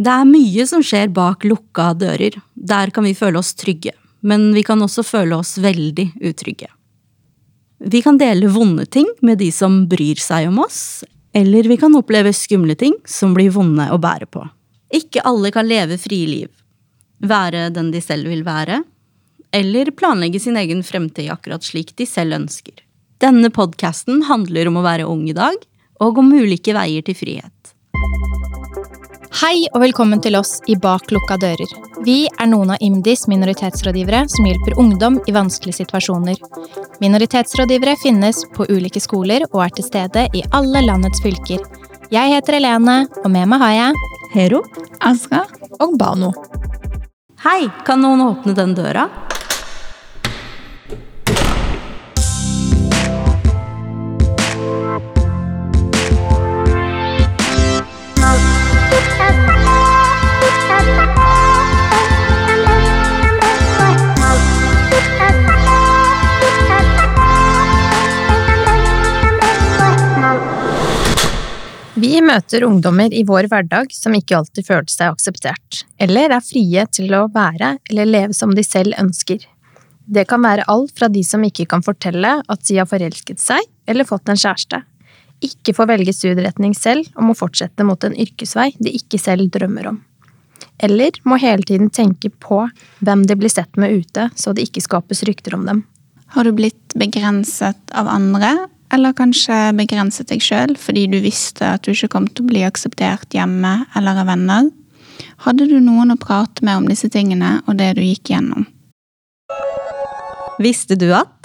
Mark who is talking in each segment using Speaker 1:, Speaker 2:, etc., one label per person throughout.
Speaker 1: Det er mye som skjer bak lukka dører. Der kan vi føle oss trygge, men vi kan også føle oss veldig utrygge. Vi kan dele vonde ting med de som bryr seg om oss, eller vi kan oppleve skumle ting som blir vonde å bære på. Ikke alle kan leve frie liv, være den de selv vil være, eller planlegge sin egen fremtid akkurat slik de selv ønsker. Denne podkasten handler om å være ung i dag, og om ulike veier til frihet.
Speaker 2: Hei og velkommen til oss i Bak lukka dører. Vi er noen av IMDis minoritetsrådgivere som hjelper ungdom i vanskelige situasjoner. Minoritetsrådgivere finnes på ulike skoler og er til stede i alle landets fylker. Jeg heter Helene, og med meg har jeg
Speaker 1: Hero?
Speaker 3: Azra
Speaker 2: og Bano.
Speaker 1: Hei, kan noen åpne den døra?
Speaker 2: Vi møter ungdommer i vår hverdag som ikke alltid føler seg akseptert, eller er frie til å være eller leve som de selv ønsker. Det kan være alt fra de som ikke kan fortelle at de har forelsket seg eller fått en kjæreste, ikke får velge studieretning selv og må fortsette mot en yrkesvei de ikke selv drømmer om. Eller må hele tiden tenke på hvem de blir sett med ute, så det ikke skapes rykter om dem.
Speaker 3: Har du blitt begrenset av andre, eller kanskje begrenset deg sjøl fordi du visste at du ikke kom til å bli akseptert hjemme eller av venner? Hadde du noen å prate med om disse tingene og det du gikk gjennom?
Speaker 1: Visste du at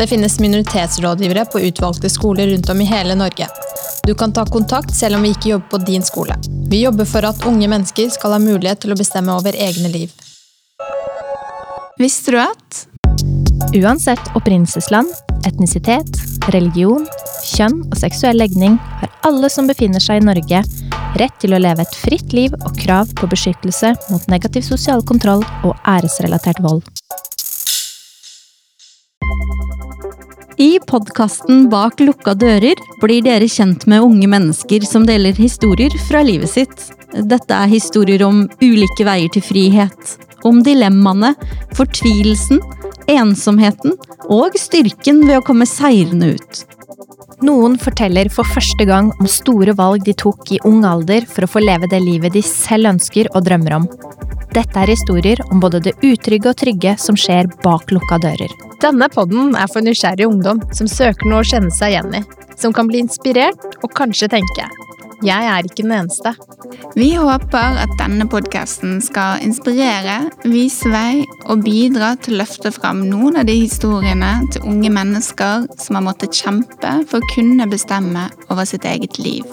Speaker 2: Det finnes minoritetsrådgivere på utvalgte skoler rundt om i hele Norge. Du kan ta kontakt selv om vi ikke jobber på din skole. Vi jobber for at unge mennesker skal ha mulighet til å bestemme over egne liv.
Speaker 3: Visste du at
Speaker 2: Uansett opprinnelsesland, etnisitet, religion, kjønn og seksuell legning har alle som befinner seg i Norge, rett til å leve et fritt liv og krav på beskyttelse mot negativ sosial kontroll og æresrelatert vold.
Speaker 1: I podkasten Bak lukka dører blir dere kjent med unge mennesker som deler historier fra livet sitt. Dette er historier om ulike veier til frihet. Om dilemmaene, fortvilelsen, ensomheten og styrken ved å komme seirende ut.
Speaker 2: Noen forteller for første gang om store valg de tok i ung alder for å få leve det livet de selv ønsker og drømmer om. Dette er historier om både det utrygge og trygge som skjer bak lukka dører. Denne podden er for nysgjerrig ungdom som søker noe å kjenne seg igjen i. Som kan bli inspirert og kanskje tenke jeg er ikke den eneste.
Speaker 3: Vi håper at denne podkasten skal inspirere, vise vei og bidra til å løfte fram noen av de historiene til unge mennesker som har måttet kjempe for å kunne bestemme over sitt eget liv.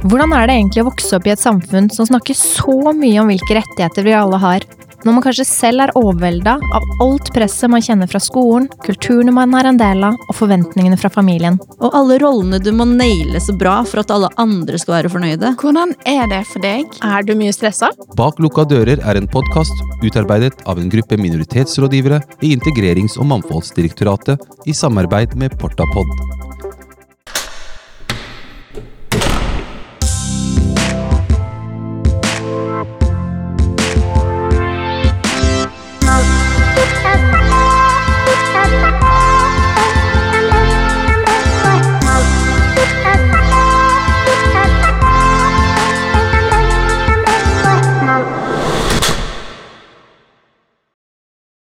Speaker 2: Hvordan er det egentlig å vokse opp i et samfunn som snakker så mye om hvilke rettigheter vi alle har, når man kanskje selv er overvelda av alt presset man kjenner fra skolen, kulturene man er en del av, og forventningene fra familien?
Speaker 1: Og alle rollene du må naile så bra for at alle andre skal være fornøyde.
Speaker 3: Hvordan er det for deg?
Speaker 2: Er du mye stressa?
Speaker 4: Bak lukka dører er en podkast utarbeidet av en gruppe minoritetsrådgivere i Integrerings- og mangfoldsdirektoratet i samarbeid med Portapod.